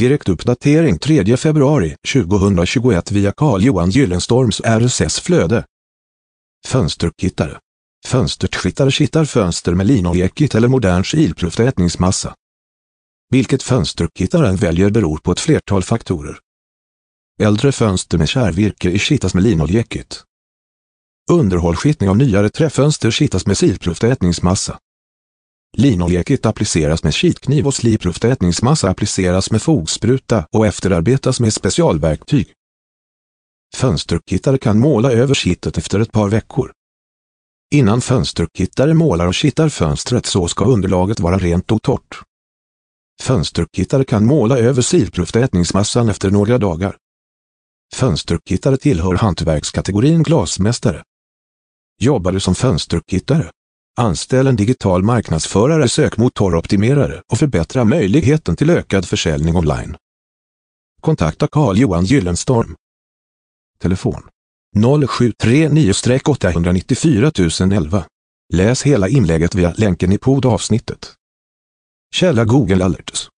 Direktuppdatering 3 februari 2021 via Carl-Johan Gyllenstorms RSS-flöde. Fönsterkittare. Fönsterskittare kittar fönster med linoljekit eller modern kilpruftätningsmassa. Vilket fönsterkittaren väljer beror på ett flertal faktorer. Äldre fönster med kärvirke i kittas med linoljekit. Underhållskittning av nyare träfönster kittas med silpruftätningsmassa. Linoljekit appliceras med kitkniv och slipruftätningsmassa appliceras med fogspruta och efterarbetas med specialverktyg. Fönsterkittare kan måla över kittet efter ett par veckor. Innan fönsterkittare målar och kittar fönstret så ska underlaget vara rent och torrt. Fönsterkittare kan måla över silpruftätningsmassan efter några dagar. Fönsterkittare tillhör hantverkskategorin glasmästare. Jobbar du som fönsterkittare? Anställ en digital marknadsförare, sökmotoroptimerare och förbättra möjligheten till ökad försäljning online. Kontakta Carl-Johan Gyllenstorm. Telefon 0739-894 011. Läs hela inlägget via länken i poddavsnittet. Källa Google Alerts